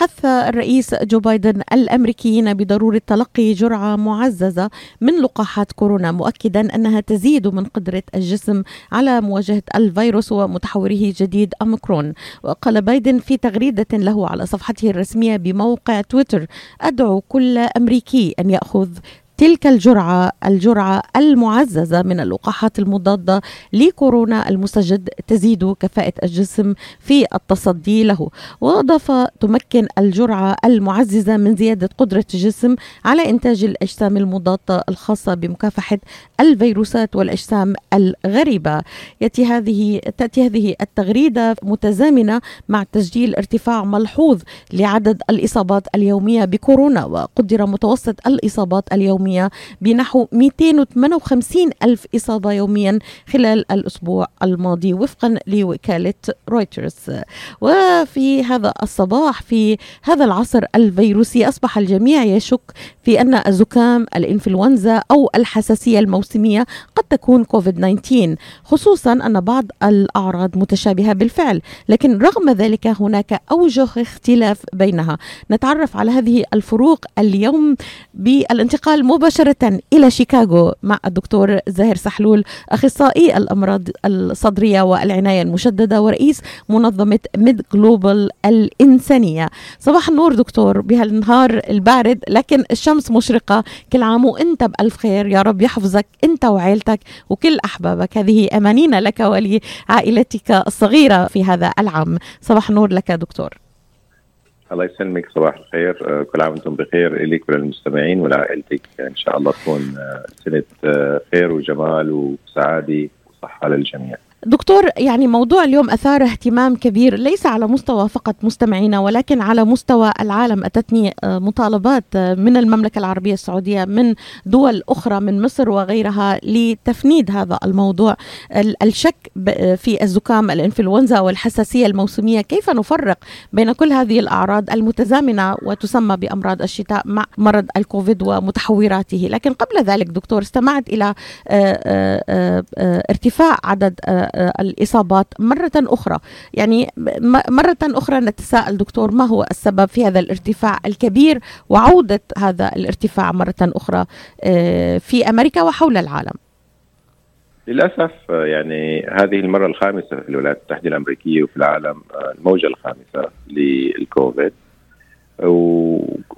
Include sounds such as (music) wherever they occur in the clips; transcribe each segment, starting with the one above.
حث الرئيس جو بايدن الأمريكيين بضرورة تلقي جرعة معززة من لقاحات كورونا مؤكدا أنها تزيد من قدرة الجسم على مواجهة الفيروس ومتحوره جديد أوميكرون. وقال بايدن في تغريدة له على صفحته الرسمية بموقع تويتر أدعو كل أمريكي أن يأخذ تلك الجرعة الجرعة المعززة من اللقاحات المضادة لكورونا المستجد تزيد كفاءة الجسم في التصدي له. وأضاف تمكن الجرعة المعززة من زيادة قدرة الجسم على إنتاج الأجسام المضادة الخاصة بمكافحة الفيروسات والأجسام الغريبة. يأتي هذه تأتي هذه التغريدة متزامنة مع تسجيل ارتفاع ملحوظ لعدد الإصابات اليومية بكورونا وقدر متوسط الإصابات اليومية اليومية بنحو 258 ألف إصابة يوميا خلال الأسبوع الماضي وفقا لوكالة رويترز. وفي هذا الصباح في هذا العصر الفيروسي أصبح الجميع يشك في أن الزكام الإنفلونزا أو الحساسية الموسمية قد تكون كوفيد 19 خصوصا أن بعض الأعراض متشابهة بالفعل. لكن رغم ذلك هناك أوجه اختلاف بينها. نتعرف على هذه الفروق اليوم بالانتقال مباشرة إلى شيكاغو مع الدكتور زاهر سحلول أخصائي الأمراض الصدرية والعناية المشددة ورئيس منظمة MedGlobal الإنسانية. صباح النور دكتور بها النهار البارد لكن الشمس مشرقة. كل عام وأنت بألف خير. يا رب يحفظك أنت وعائلتك وكل أحبابك. هذه أمانينا لك ولعائلتك الصغيرة في هذا العام. صباح النور لك دكتور. الله يسلمك صباح الخير. آه، كل عام وأنتم بخير. إليك وللمستمعين ولعائلتك. إن شاء الله تكون آه، سنة آه، خير وجمال وسعادة وصحة للجميع. دكتور يعني موضوع اليوم أثار اهتمام كبير ليس على مستوى فقط مستمعينا ولكن على مستوى العالم أتتني آه، مطالبات آه، من المملكة العربية السعودية من دول أخرى من مصر وغيرها لتفنيد هذا الموضوع. الشك في الزكام الإنفلونزا والحساسية الموسمية كيف نفرق بين كل هذه الأعراض المتزامنة وتسمى بأمراض الشتاء مع مرض الكوفيد ومتحوراته؟ لكن قبل ذلك دكتور استمعت آه، ارتفاع عدد الإصابات مرة أخرى. يعني مرة أخرى نتساءل دكتور ما هو السبب في هذا الارتفاع الكبير وعودة هذا الارتفاع مرة أخرى آه، في أمريكا وحول العالم؟ للأسف آه، يعني هذه المرة الخامسة في الولايات المتحدة الأمريكية وفي العالم آه، الموجة الخامسة للكوفيد.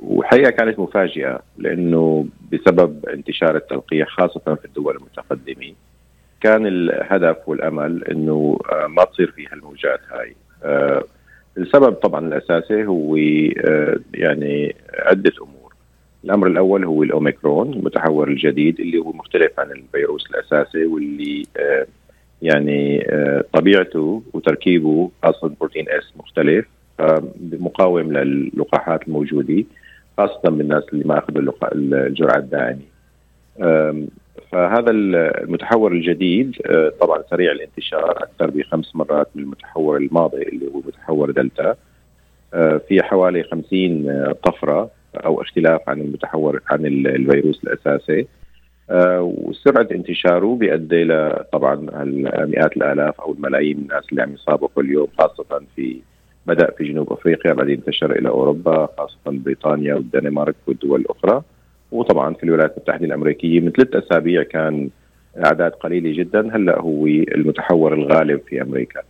وحقيقة كانت مفاجئة لأنه بسبب انتشار التلقيح خاصة في الدول المتقدمه كان الهدف والأمل إنه آه، ما تصير في هالموجات هاي. آه، السبب طبعا الأساسي هو آه، يعني عدة أمور. الأمر الأول هو الأوميكرون المتحور الجديد اللي هو مختلف عن الفيروس الأساسي واللي يعني طبيعته وتركيبه أصلا بروتين اس مختلف مقاوم للقاحات الموجودة خاصة بالناس اللي ما أخذوا الجرعة الداعمه فهذا المتحور الجديد آه، طبعا سريع الانتشار أكثر بخمس مرات من المتحور الماضي اللي هو متحور دلتا. آه، في حوالي 50 آه، طفرة أو اختلاف عن المتحور عن الفيروس الأساسي. وسرعة انتشاره بيؤدي إلى طبعا مئات الآلاف أو الملايين من الناس اللي عم يصابوا كل يوم خاصة في بدأ في جنوب أفريقيا بعدين انتشر إلى أوروبا خاصة بريطانيا والدنمارك والدول الأخرى. وطبعا في الولايات المتحدة الأمريكية من ثلاث أسابيع كان أعداد قليلة جدا هلأ هو المتحور الغالب في أمريكا.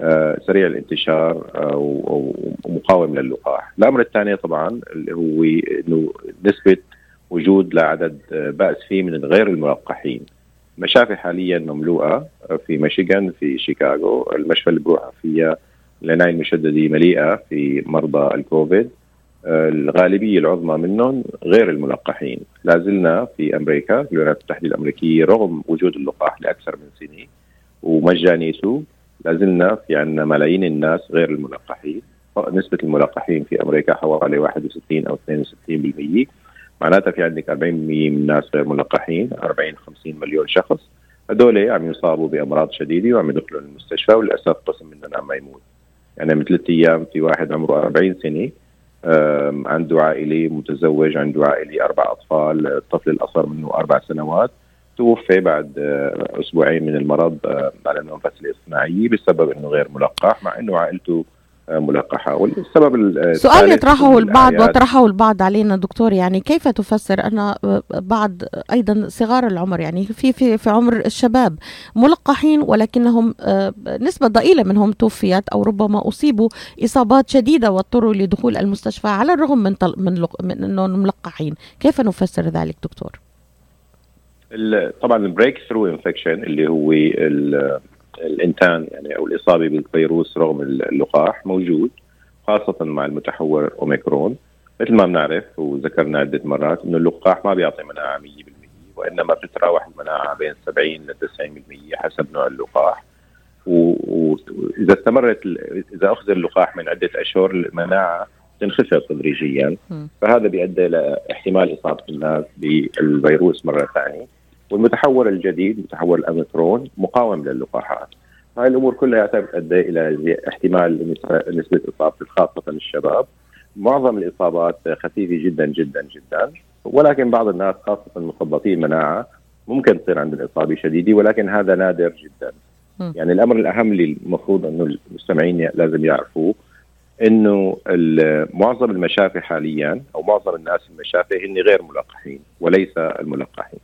آه سريع الانتشار آه ومقاوم للقاح الأمر الثاني طبعا اللي هو إنه نسبة وجود لعدد آه، بأس فيه من غير الملقحين. مشافي حاليا مملوءة في ميشيغان في شيكاغو. المشفى اللي بروح فيها العنايه المشدده مليئة في مرضى الكوفيد. الغالبية العظمى منهم غير الملقحين، لا زلنا في أمريكا في الولايات المتحده الأمريكية رغم وجود اللقاح لأكثر من سنة ومجانيته لا زلنا في عندنا ملايين الناس غير الملقحين، نسبة الملقحين في أمريكا حوالي 61 أو 62% معناتها في عندك 40% من الناس غير ملقحين 40 50 مليون شخص. هدول عم يصابوا بأمراض شديدة وعم يدخلوا المستشفى وللأسف قسم منهم عم يموت. يعني من ثلاث أيام في واحد عمره 40 سنة عنده عائلي متزوج عنده عائلي أربع أطفال الطفل الأصغر منه أربع سنوات. توفي بعد آه، أسبوعين من المرض آه، على المنفس الاصطناعية بسبب أنه غير ملقح مع أنه عائلته ملقحة. والسبب سؤال يطرحه البعض وطرحه البعض علينا دكتور يعني كيف تفسر أن بعض أيضا صغار العمر يعني في في في عمر الشباب ملقحين ولكنهم آه، نسبة ضئيلة منهم توفيت أو ربما أصيبوا إصابات شديدة واضطروا لدخول المستشفى على الرغم من من من إنهم ملقحين. كيف نفسر ذلك دكتور؟ طبعا ال breakthrough infection اللي هو الإنتان يعني أو الإصابة بالفيروس رغم اللقاح موجود خاصة مع المتحور أوميكرون. مثل ما بنعرف وذكرنا عدة مرات إنه اللقاح ما بيعطي مناعة 100% وإنما بتتراوح المناعة بين 70 ل 90% حسب نوع اللقاح. واذا استمرت إذا أخذ اللقاح من عدة أشهر المناعة تنخفض تدريجيا. فهذا بيؤدي إلى احتمال إصابة الناس بالفيروس مرة ثانية. والمتحور الجديد متحور الأميكرون مقاوم للقاحات. هاي الأمور كلها تؤدي إلى احتمال نسبه إصابة خاصة الشباب. معظم الإصابات خفيفة جدا جدا جدا. ولكن بعض الناس خاصة المثبطين مناعة ممكن تصير عندهم إصابة شديدة ولكن هذا نادر جدا. يعني الأمر الأهم اللي المفروض إنه المستمعين لازم يعرفوه إنه معظم المشافي حاليا أو معظم الناس المشافي هن غير ملقحين وليس الملقحين.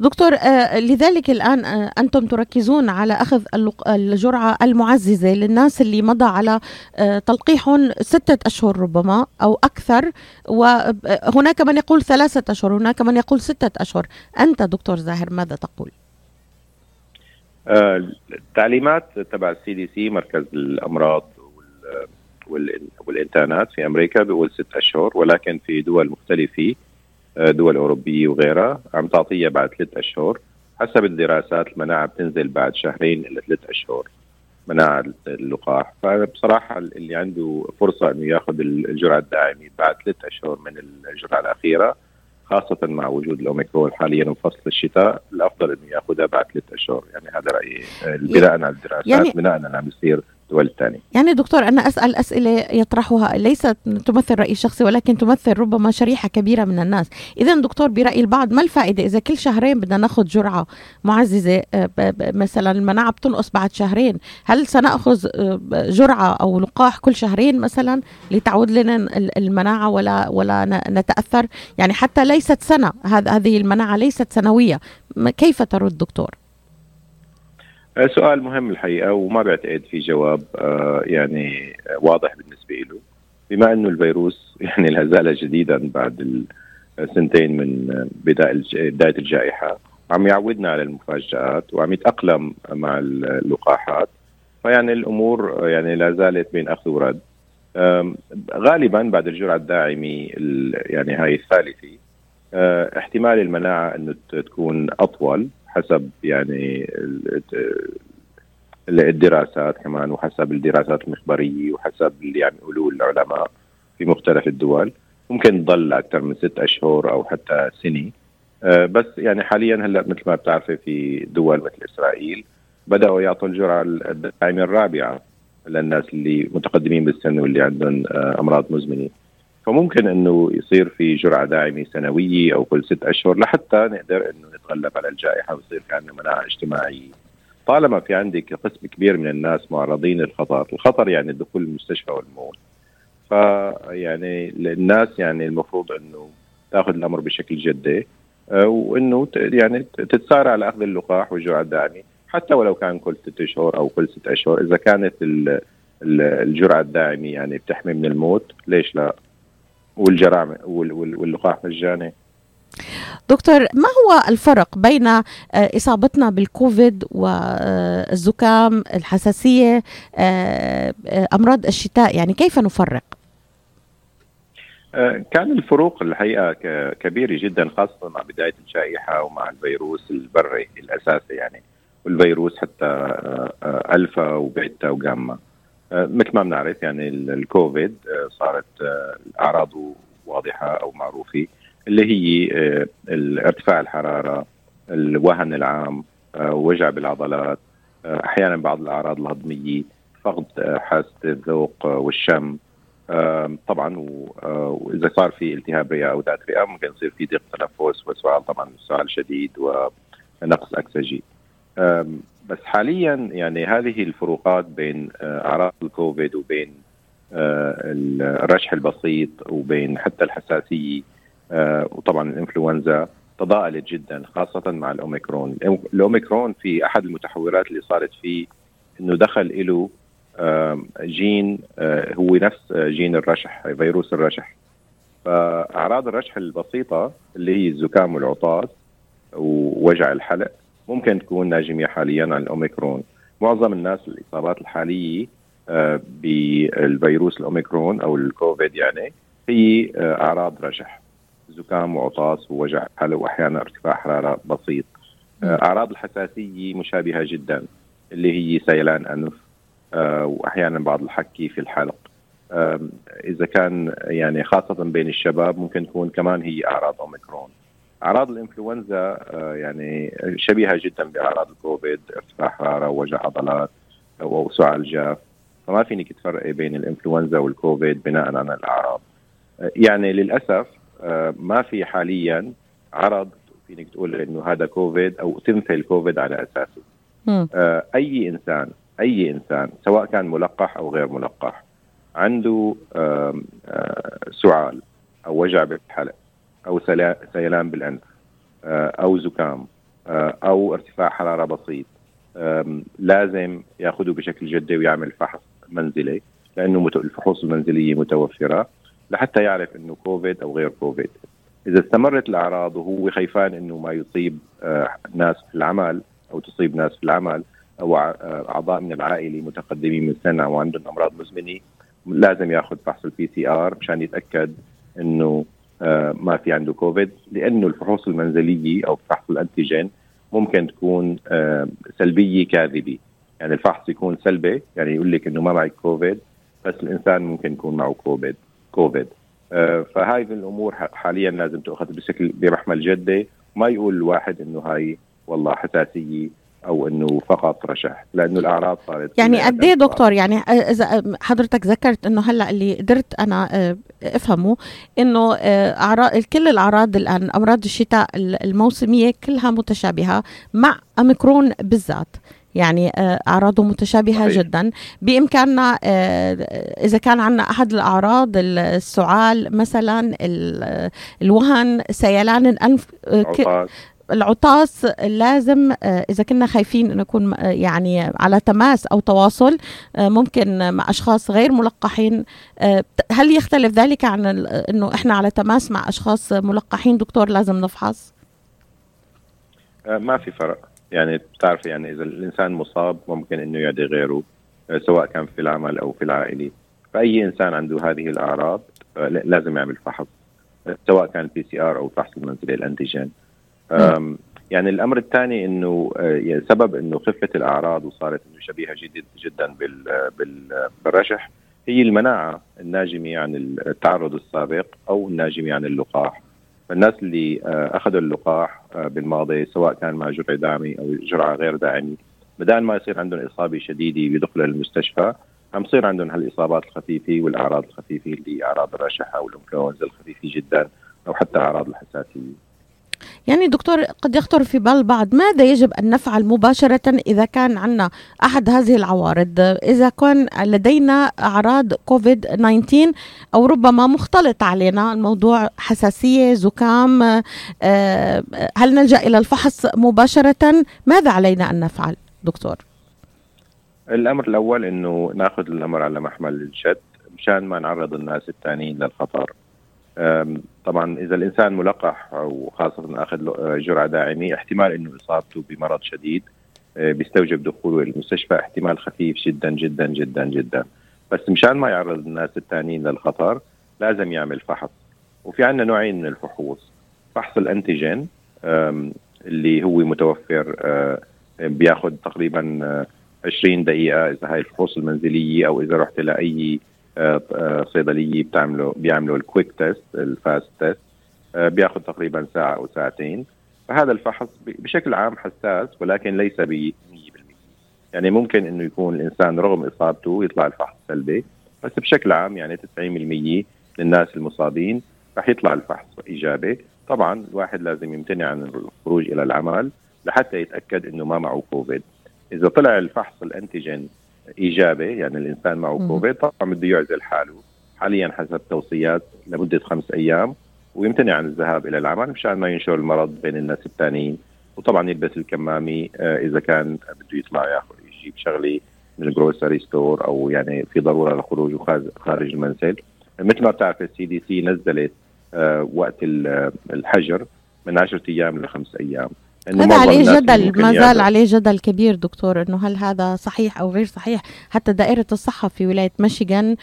دكتور آه، لذلك الآن آه، أنتم تركزون على أخذ الجرعة المعززة للناس اللي مضى على آه، تلقيحهم ستة أشهر ربما أو أكثر وهناك من يقول ثلاثة أشهر هناك من يقول ستة أشهر أنت دكتور زاهر ماذا تقول؟ التعليمات تبع السي دي سي مركز الأمراض والإنتانات في أمريكا بيقول ست أشهر ولكن في دول مختلفة دول أوروبية وغيرها عم تعطيها بعد ثلاث أشهر. حسب الدراسات المناعة بتنزل بعد شهرين إلى ثلاث أشهر مناعة اللقاح. فبصراحة اللي عنده فرصة أنه ياخذ الجرعة الدائمة بعد ثلاث أشهر من الجرعة الأخيرة خاصة مع وجود الأوميكرون حاليا وفصل الشتاء الأفضل أنه ياخذها بعد ثلاث أشهر. يعني هذا رأيي. بناء على الدراسات يعني بناء على عم بيصير الدول الثانية يعني دكتور أنا أسأل أسئلة يطرحها ليست تمثل رأي شخصي ولكن تمثل ربما شريحة كبيرة من الناس. إذا دكتور برأي البعض ما الفائدة؟ إذا كل شهرين بدنا ناخذ جرعة معززة آه، مثلا المناعة بتنقص بعد شهرين هل سنأخذ آه، جرعة أو لقاح كل شهرين مثلا لتعود لنا المناعة ولا ولا نتأثر؟ يعني حتى ليست سنة هذه المناعة ليست سنوية. كيف ترد دكتور؟ آه، سؤال مهم الحقيقة وما بعتقد في جواب آه، يعني واضح بالنسبة له. بما إنه الفيروس (laughs) يعني لا زال جديدا بعد سنتين من بداية الجائحة عم يعودنا على المفاجآت وعم يتأقلم مع اللقاحات. فيعني الأمور يعني لا زالت بين أخذ ورد. غالبا بعد الجرعة الداعمة يعني هاي الثالثة آه، احتمال المناعة إنه تكون أطول. حسب يعني الدراسات كمان وحسب الدراسات المخبرية وحسب اللي عم يقولوه العلماء في مختلف الدول. ممكن تضل أكثر من ست أشهر أو حتى سنة. آه، بس يعني حاليا هلأ مثل ما بتعرفي في دول مثل إسرائيل بدأوا يعطوا الجرعة الداعمة الرابعة للناس اللي متقدمين بالسن واللي عندهم آه، أمراض مزمنة. فممكن إنه يصير في جرعة داعمة سنوية أو كل ست أشهر لحتى نقدر إنه نتغلب على الجائحة ويصير في عندنا مناعة اجتماعية. طالما في عندك قسم كبير من الناس معرضين للخطر، الخطر يعني الدخول المستشفى والموت. فيعني الناس يعني المفروض إنه تأخذ الأمر بشكل جدي آه، وإنه يعني تتسارع على أخذ اللقاح والجرعه الداعمه حتى ولو كان كل ست أشهر أو كل ست أشهر إذا كانت الجرعة الداعمة يعني بتحمي من الموت ليش لا؟ والجرائم واللقاح مجاني دكتور ما هو الفرق بين آه، إصابتنا بالكوفيد والزكام الحساسية آه، آه، أمراض الشتاء؟ يعني كيف نفرق؟ كان الفروق الحقيقة كبيرة جدا خاصة مع بداية الجائحه ومع الفيروس البري الأساسي يعني والفيروس حتى ألفا وبيتا وجاما. مثل ما بنعرف يعني الكوفيد صارت اعراضه واضحة أو معروفة اللي هي آه، ارتفاع الحرارة الوهن العام وجع بالعضلات أحيانا بعض الأعراض الهضمية فقد حاسة الذوق والشم طبعا وإذا صار في التهاب رئة أو ذات رئة ممكن يصير في ضيق تنفس وسؤال طبعا سؤال شديد ونقص أكسجين. بس حاليا يعني هذه الفروقات بين أعراض الكوفيد وبين الرشح البسيط وبين حتى الحساسية وطبعا الإنفلونزا تضاءلت جدا خاصة مع الأوميكرون، الأوميكرون في أحد المتحورات اللي صارت فيه إنه دخل له جين هو نفس جين الرشح فيروس الرشح. فأعراض الرشح البسيطة اللي هي الزكام والعطاس ووجع الحلق ممكن تكون ناجمة حاليا عن الأوميكرون. معظم الناس الإصابات الحالية بالفيروس الأوميكرون أو الكوفيد يعني هي أعراض رشح زكام وعطاس ووجع حلق وأحيانا ارتفاع حرارة بسيط. أعراض الحساسية مشابهة جدا اللي هي سيلان أنف وأحيانا بعض الحكي في الحلق. إذا كان يعني خاصة بين الشباب ممكن تكون كمان هي أعراض أوميكرون. أعراض الإنفلونزا يعني شبيهة جدا بأعراض الكوفيد ارتفاع حرارة ووجع عضلات أو سعال جاف فما فينك تفرقي بين الإنفلونزا والكوفيد بناء على الأعراض. يعني للأسف ما في حاليا عرض فينك تقول إنه هذا كوفيد أو تمثل كوفيد على أساسه. أي إنسان أي إنسان سواء كان ملقح أو غير ملقح عنده سعال أو وجع بالحلق أو سيلان بالانف أو زكام أو ارتفاع حرارة بسيط لازم يأخذه بشكل جدي ويعمل فحص. منزلي لأنه الفحوص المنزلية متوفرة لحتى يعرف إنه كوفيد أو غير كوفيد. إذا استمرت الأعراض وهو خيفان إنه ما يصيب ناس في العمل أو تصيب ناس في العمل أو أعضاء من العائلة متقدمين من السن أو عندهم أمراض مزمنة لازم يأخذ فحص ال PCR مشان يتأكد إنه ما في عنده كوفيد لأنه الفحوص المنزلية أو فحص ال antigen ممكن تكون سلبية كاذبة. يعني الفحص يكون سلبي يعني يقول لك إنه ما معك كوفيد بس الإنسان ممكن يكون معه كوفيد كوفيد. فهاي الأمور حاليا لازم تأخذ بشكل بمحمل جدي ما يقول الواحد إنه هاي والله حساسية أو إنه فقط رشح لأنه الأعراض صارت يعني قد إيه دكتور يعني إذا حضرتك ذكرت إنه هلأ اللي قدرت أنا أفهمه إنه اعراض كل الأعراض الآن أمراض الشتاء الموسمية كلها متشابهة مع أوميكرون بالذات. يعني أعراضه متشابهة صحيح. جدا. بإمكاننا إذا كان عندنا أحد الأعراض السعال مثلا الوهن سيلان الأنف العطاس. لازم إذا كنا خايفين انه نكون يعني على تماس أو تواصل ممكن مع أشخاص غير ملقحين هل يختلف ذلك عن إنه إحنا على تماس مع أشخاص ملقحين؟ دكتور لازم نفحص. ما في فرق. يعني بتعرف يعني إذا الإنسان مصاب ممكن إنه يعدي غيره سواء كان في العمل أو في العائلة. فأي إنسان عنده هذه الأعراض لازم يعمل فحص سواء كان PCR أو فحص المنزلي ال antigen. يعني الأمر الثاني إنه يعني سبب إنه خفت الأعراض وصارت إنه شبيهة جدا جدا بال بالرشح هي المناعة الناجمة عن التعرض السابق أو الناجمة عن اللقاح. فالناس اللي أخذوا اللقاح بالماضي سواء كان مع جرعه داعمه أو جرعه غير داعمه بدل ما يصير عندهم إصابة شديدة بيدخلوا المستشفى عم يصير عندهم هالإصابات الخفيفة والأعراض الخفيفة اللي أعراض الرشح أو الانفلونزا الخفيفة جدا أو حتى أعراض الحساسية. يعني دكتور قد يخطر في بال البعض ماذا يجب أن نفعل مباشرة إذا كان عندنا أحد هذه العوارض؟ إذا كان لدينا أعراض كوفيد 19 أو ربما مختلط علينا الموضوع حساسية زكام هل نلجأ إلى الفحص مباشرة؟ ماذا علينا أن نفعل دكتور؟ الأمر الأول أنه نأخذ الأمر على محمل الجد مشان ما نعرض الناس الثانيين للخطر. طبعا إذا الإنسان ملقح وخاصه أخذ جرعة داعمه احتمال إنه إصابته بمرض شديد بيستوجب دخوله المستشفى احتمال خفيف جدا جدا جدا جدا. بس مشان ما يعرض الناس الثانيين للخطر لازم يعمل فحص. وفي عندنا نوعين من الفحوص. فحص ال antigen اللي هو متوفر بياخذ تقريبا 20 دقيقة إذا هاي الفحوص المنزلية أو إذا رحت لأي صيدلية بتعملوا بيعملوا ال quick test ال fast test بياخذ تقريبا ساعة أو ساعتين. فهذا الفحص بشكل عام حساس ولكن ليس ب 100% يعني ممكن إنه يكون الإنسان رغم إصابته يطلع الفحص سلبي بس بشكل عام يعني 90% للناس المصابين رح يطلع الفحص إيجابي. طبعا الواحد لازم يمتنع عن الخروج إلى العمل لحتى يتأكد إنه ما معه كوفيد إذا طلع الفحص الأنتيجين إيجابي يعني الإنسان معه كوفيد طبعا بده يعزل حاله. حاليا حسب التوصيات لمدة خمس أيام ويمتنع عن الذهاب إلى العمل مشان ما ينشر المرض بين الناس الثانيين وطبعا يلبس الكمامة آه، إذا كان بده يطلع ياخذ يجيب شغلة من ال grocery store أو يعني في ضرورة للخروج خارج المنزل. مثل ما بتعرف ال CDC نزلت آه، وقت الحجر من 10 أيام لخمس أيام. هذا عليه جدل ما زال عليه جدل كبير دكتور إنه هل هذا صحيح أو غير صحيح؟ حتى دائرة الصحة في ولاية ميشيغان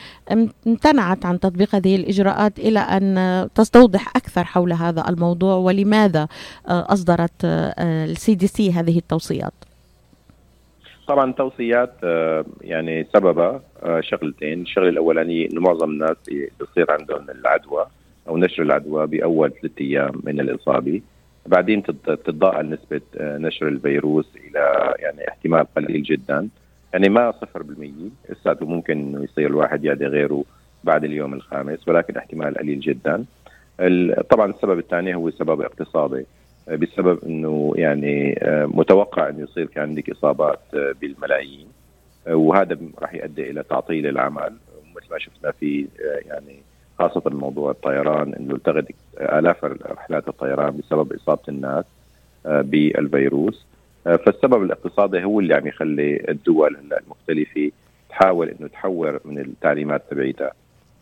امتنعت عن تطبيق هذه الإجراءات إلى أن تستوضح أكثر حول هذا الموضوع ولماذا آه، أصدرت آه، السي دي سي هذه التوصيات. طبعا التوصيات آه، يعني سببها شغلتين. الشغلة الأولانية إنه معظم الناس بيصير عندهم العدوى أو نشر العدوى بأول ثلاث أيام من الإصابة. بعدين تتضاءل نسبة آه، نشر الفيروس إلى يعني احتمال قليل جدا. يعني ما صفر بالمية. لساته ممكن إنه يصير الواحد يعدي غيره بعد اليوم الخامس ولكن احتمال قليل جدا. طبعا السبب الثاني هو سبب اقتصادي. آه، بسبب إنه يعني آه، متوقع إنه يصير كان عندك إصابات بالملايين. وهذا راح يؤدي إلى تعطيل العمل. مثل ما شفنا في يعني خاصة موضوع الطيران إنه التغت آلاف رحلات الطيران بسبب إصابة الناس آه، بالفيروس. آه، فالسبب الاقتصادي هو اللي عم يخلي الدول المختلفة تحاول إنه تحور من التعليمات تبعيتها.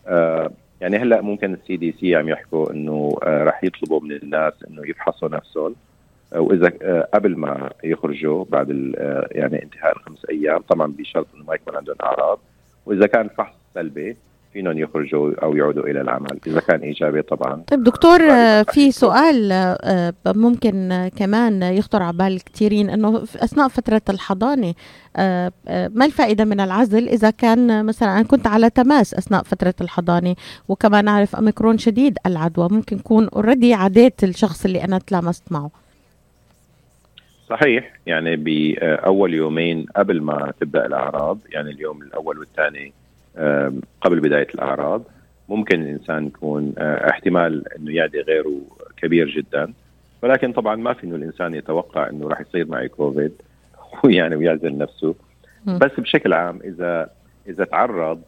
آه، يعني هلأ ممكن السي دي سي عم يحكوا إنه راح يطلبوا من الناس إنه يفحصوا نفسهم. وإذا قبل ما يخرجوا بعد يعني انتهاء الخمس أيام طبعا بشرط إنه ما يكون عندهم أعراض. وإذا كان الفحص سلبي فينهم يخرجوا أو يعودوا إلى العمل إذا كان إيجابي طبعا. طيب دكتور في سؤال آه، ممكن كمان يخطر على بال كثيرين إنه أثناء فترة الحضانة آه، آه، ما الفائدة من العزل إذا كان مثلا أنا كنت على تماس أثناء فترة الحضانة وكمان نعرف أوميكرون شديد العدوى ممكن يكون اوريدي عديت الشخص اللي أنا تلامست معه. صحيح يعني باول يومين قبل ما تبدأ الأعراض يعني اليوم الأول والثاني قبل بداية الأعراض. ممكن الإنسان يكون آه، احتمال إنه يعدي غيره كبير جدا. ولكن طبعا ما في إنه الإنسان يتوقع إنه راح يصير معي كوفيد. ويعني (laughs) ويعزل نفسه. بس بشكل عام إذا إذا تعرض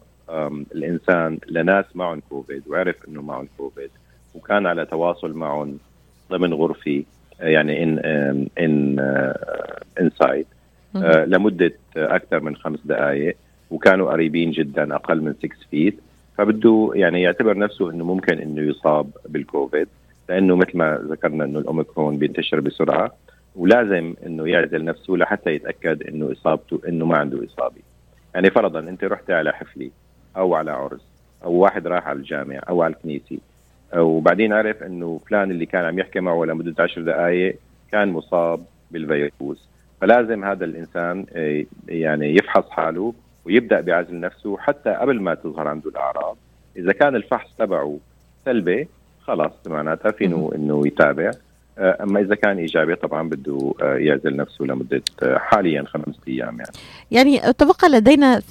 الإنسان لناس معهم كوفيد وعرف إنه معهم كوفيد وكان على تواصل معهم ضمن غرفه يعني ان ان inside لمدة أكثر من خمس دقائق وكانوا قريبين جدا أقل من 6 فيت فبده يعني يعتبر نفسه إنه ممكن إنه يصاب بالكوفيد لأنه مثل ما ذكرنا إنه الأوميكرون بينتشر بسرعة ولازم إنه يعزل نفسه لحتى يتأكد إنه إصابته إنه ما عنده إصابة. يعني فرضا أنت رحت على حفلة أو على عرس أو واحد راح على الجامع أو على الكنيسة وبعدين عرف إنه فلان اللي كان عم يحكي معه لمدة عشر دقائق كان مصاب بالفيروس. فلازم هذا الإنسان آه، يعني يفحص حاله ويبدأ بعزل نفسه حتى قبل ما تظهر عنده الأعراض. إذا كان الفحص تبعه سلبي خلاص معناتها فينه انه يتابع. آه، أما إذا كان إيجابي طبعا بده آه، يعزل نفسه لمدة آه، حاليا خمس أيام يعني. يعني تبقى لدينا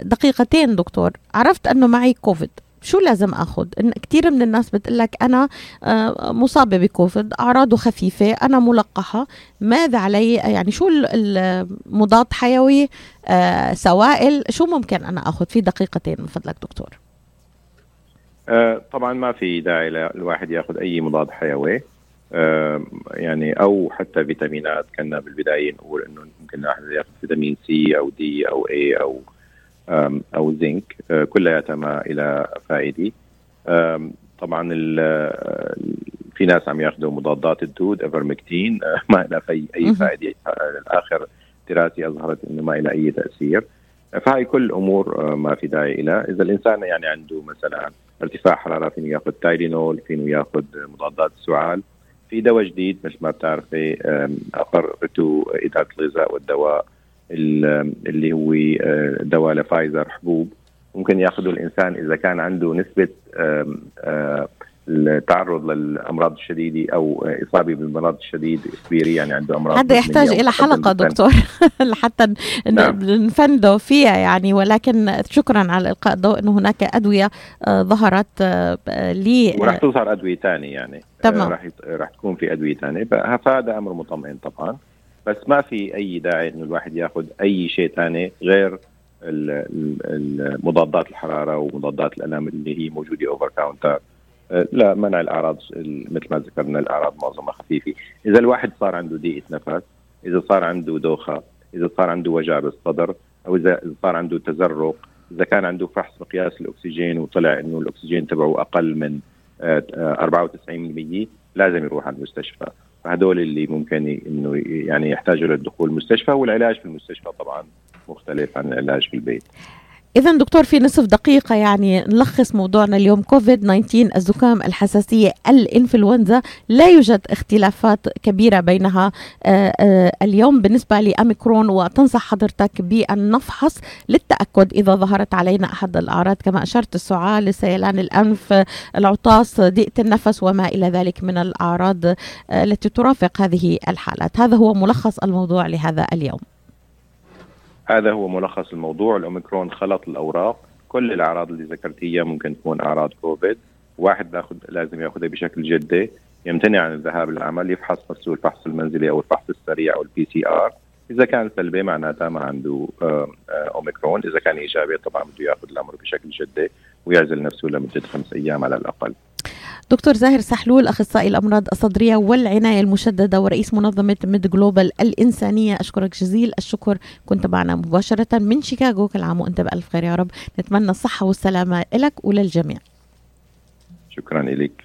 دقيقتين دكتور. عرفت أنه معي كوفيد شو لازم اخذ كثير من الناس بتقول لك أنا آه، مصابة بكوفيد أعراضه خفيفة أنا ملقحة ماذا علي؟ يعني شو المضاد حيوي؟ آه، سوائل شو ممكن أنا اخذ في دقيقتين من فضلك دكتور؟ آه، طبعا ما في داعي الواحد ياخذ أي مضاد حيوي. يعني أو حتى فيتامينات. كنا بالبداية نقول إنه ممكن الواحد ياخذ فيتامين سي أو دي أو اي أو أو زنك آه، كلياتها ما إلى فائدة. طبعا في ناس عم ياخذوا مضادات الدود افرمكتين آه، ما لها في أي فائدة. الآخر دراسة أظهرت إنه ما لها أي تأثير. فهي كل أمور آه، ما في داعي لها إذا الإنسان يعني عنده مثلا ارتفاع حرارة فينه ياخذ تايلينول فينه ياخذ مضادات السعال. في دواء جديد مثل ما بتعرفي اقرته اداره الغذاء والدواء. اللي هو آه، دواء لفايزر حبوب. ممكن ياخذه الإنسان إذا كان عنده نسبة آه، التعرض للأمراض الشديدة أو إصابة بالمرض الشديد كبيرة يعني عنده أمراض هذا يحتاج إلى حلقة دكتور؟ (laughs) لحتى نعم. نفنده فيها يعني. ولكن شكرا على إلقاء الضوء إنه هناك أدوية آه، ظهرت لي وراح تظهر أدوية ثانية يعني. تمام. راح راح تكون في أدوية ثانية فهذا أمر مطمئن طبعا. بس ما في أي داعي إنه الواحد ياخذ أي شيء ثاني غير مضادات الحرارة ومضادات الالام اللي هي موجودة over counter لا منع الأعراض مثل ما ذكرنا الأعراض معظمها خفيفة. إذا الواحد صار عنده ضيقه نفس إذا صار عنده دوخة إذا صار عنده وجع بالصدر أو إذا صار عنده تزرق إذا كان عنده فحص مقياس الأكسجين وطلع إنه الأكسجين تبعه أقل من 94% آه، لازم يروح على المستشفى. فهدول اللي ممكن إنه يعني يحتاجوا للدخول المستشفى والعلاج في المستشفى طبعا مختلف عن العلاج في البيت. إذا دكتور في نصف دقيقة يعني نلخص موضوعنا اليوم. كوفيد 19 الزكام الحساسية الإنفلونزا لا يوجد اختلافات كبيرة بينها آه، آه، اليوم بالنسبة لأميكرون وتنصح حضرتك بأن نفحص للتأكد إذا ظهرت علينا أحد الأعراض. كما أشرت السعال سيلان الأنف العطاس ضيقة النفس وما إلى ذلك من الأعراض آه، التي ترافق هذه الحالات. هذا هو ملخص الموضوع لهذا اليوم. هذا هو ملخص الموضوع. الأوميكرون خلط الأوراق. كل الأعراض اللي ذكرتيها ممكن تكون أعراض كوفيد. واحد باخذ لازم ياخذها بشكل جدي. يمتنع عن الذهاب للعمل يفحص نفسه الفحص المنزلي أو الفحص السريع أو ال PCR إذا كان سلبي معناتها ما عنده أوميكرون. إذا كان إيجابي طبعا بده يأخذ الأمر بشكل جدي ويعزل نفسه لمدة خمس أيام على الأقل. دكتور زاهر سحلول أخصائي الأمراض الصدرية والعناية المشددة ورئيس منظمة ميد جلوبال الإنسانية. أشكرك جزيل الشكر. كنت معنا مباشرة من شيكاغو. كل عام وانت بالف خير يا رب. نتمنى الصحة والسلامة لك وللجميع. شكرا لك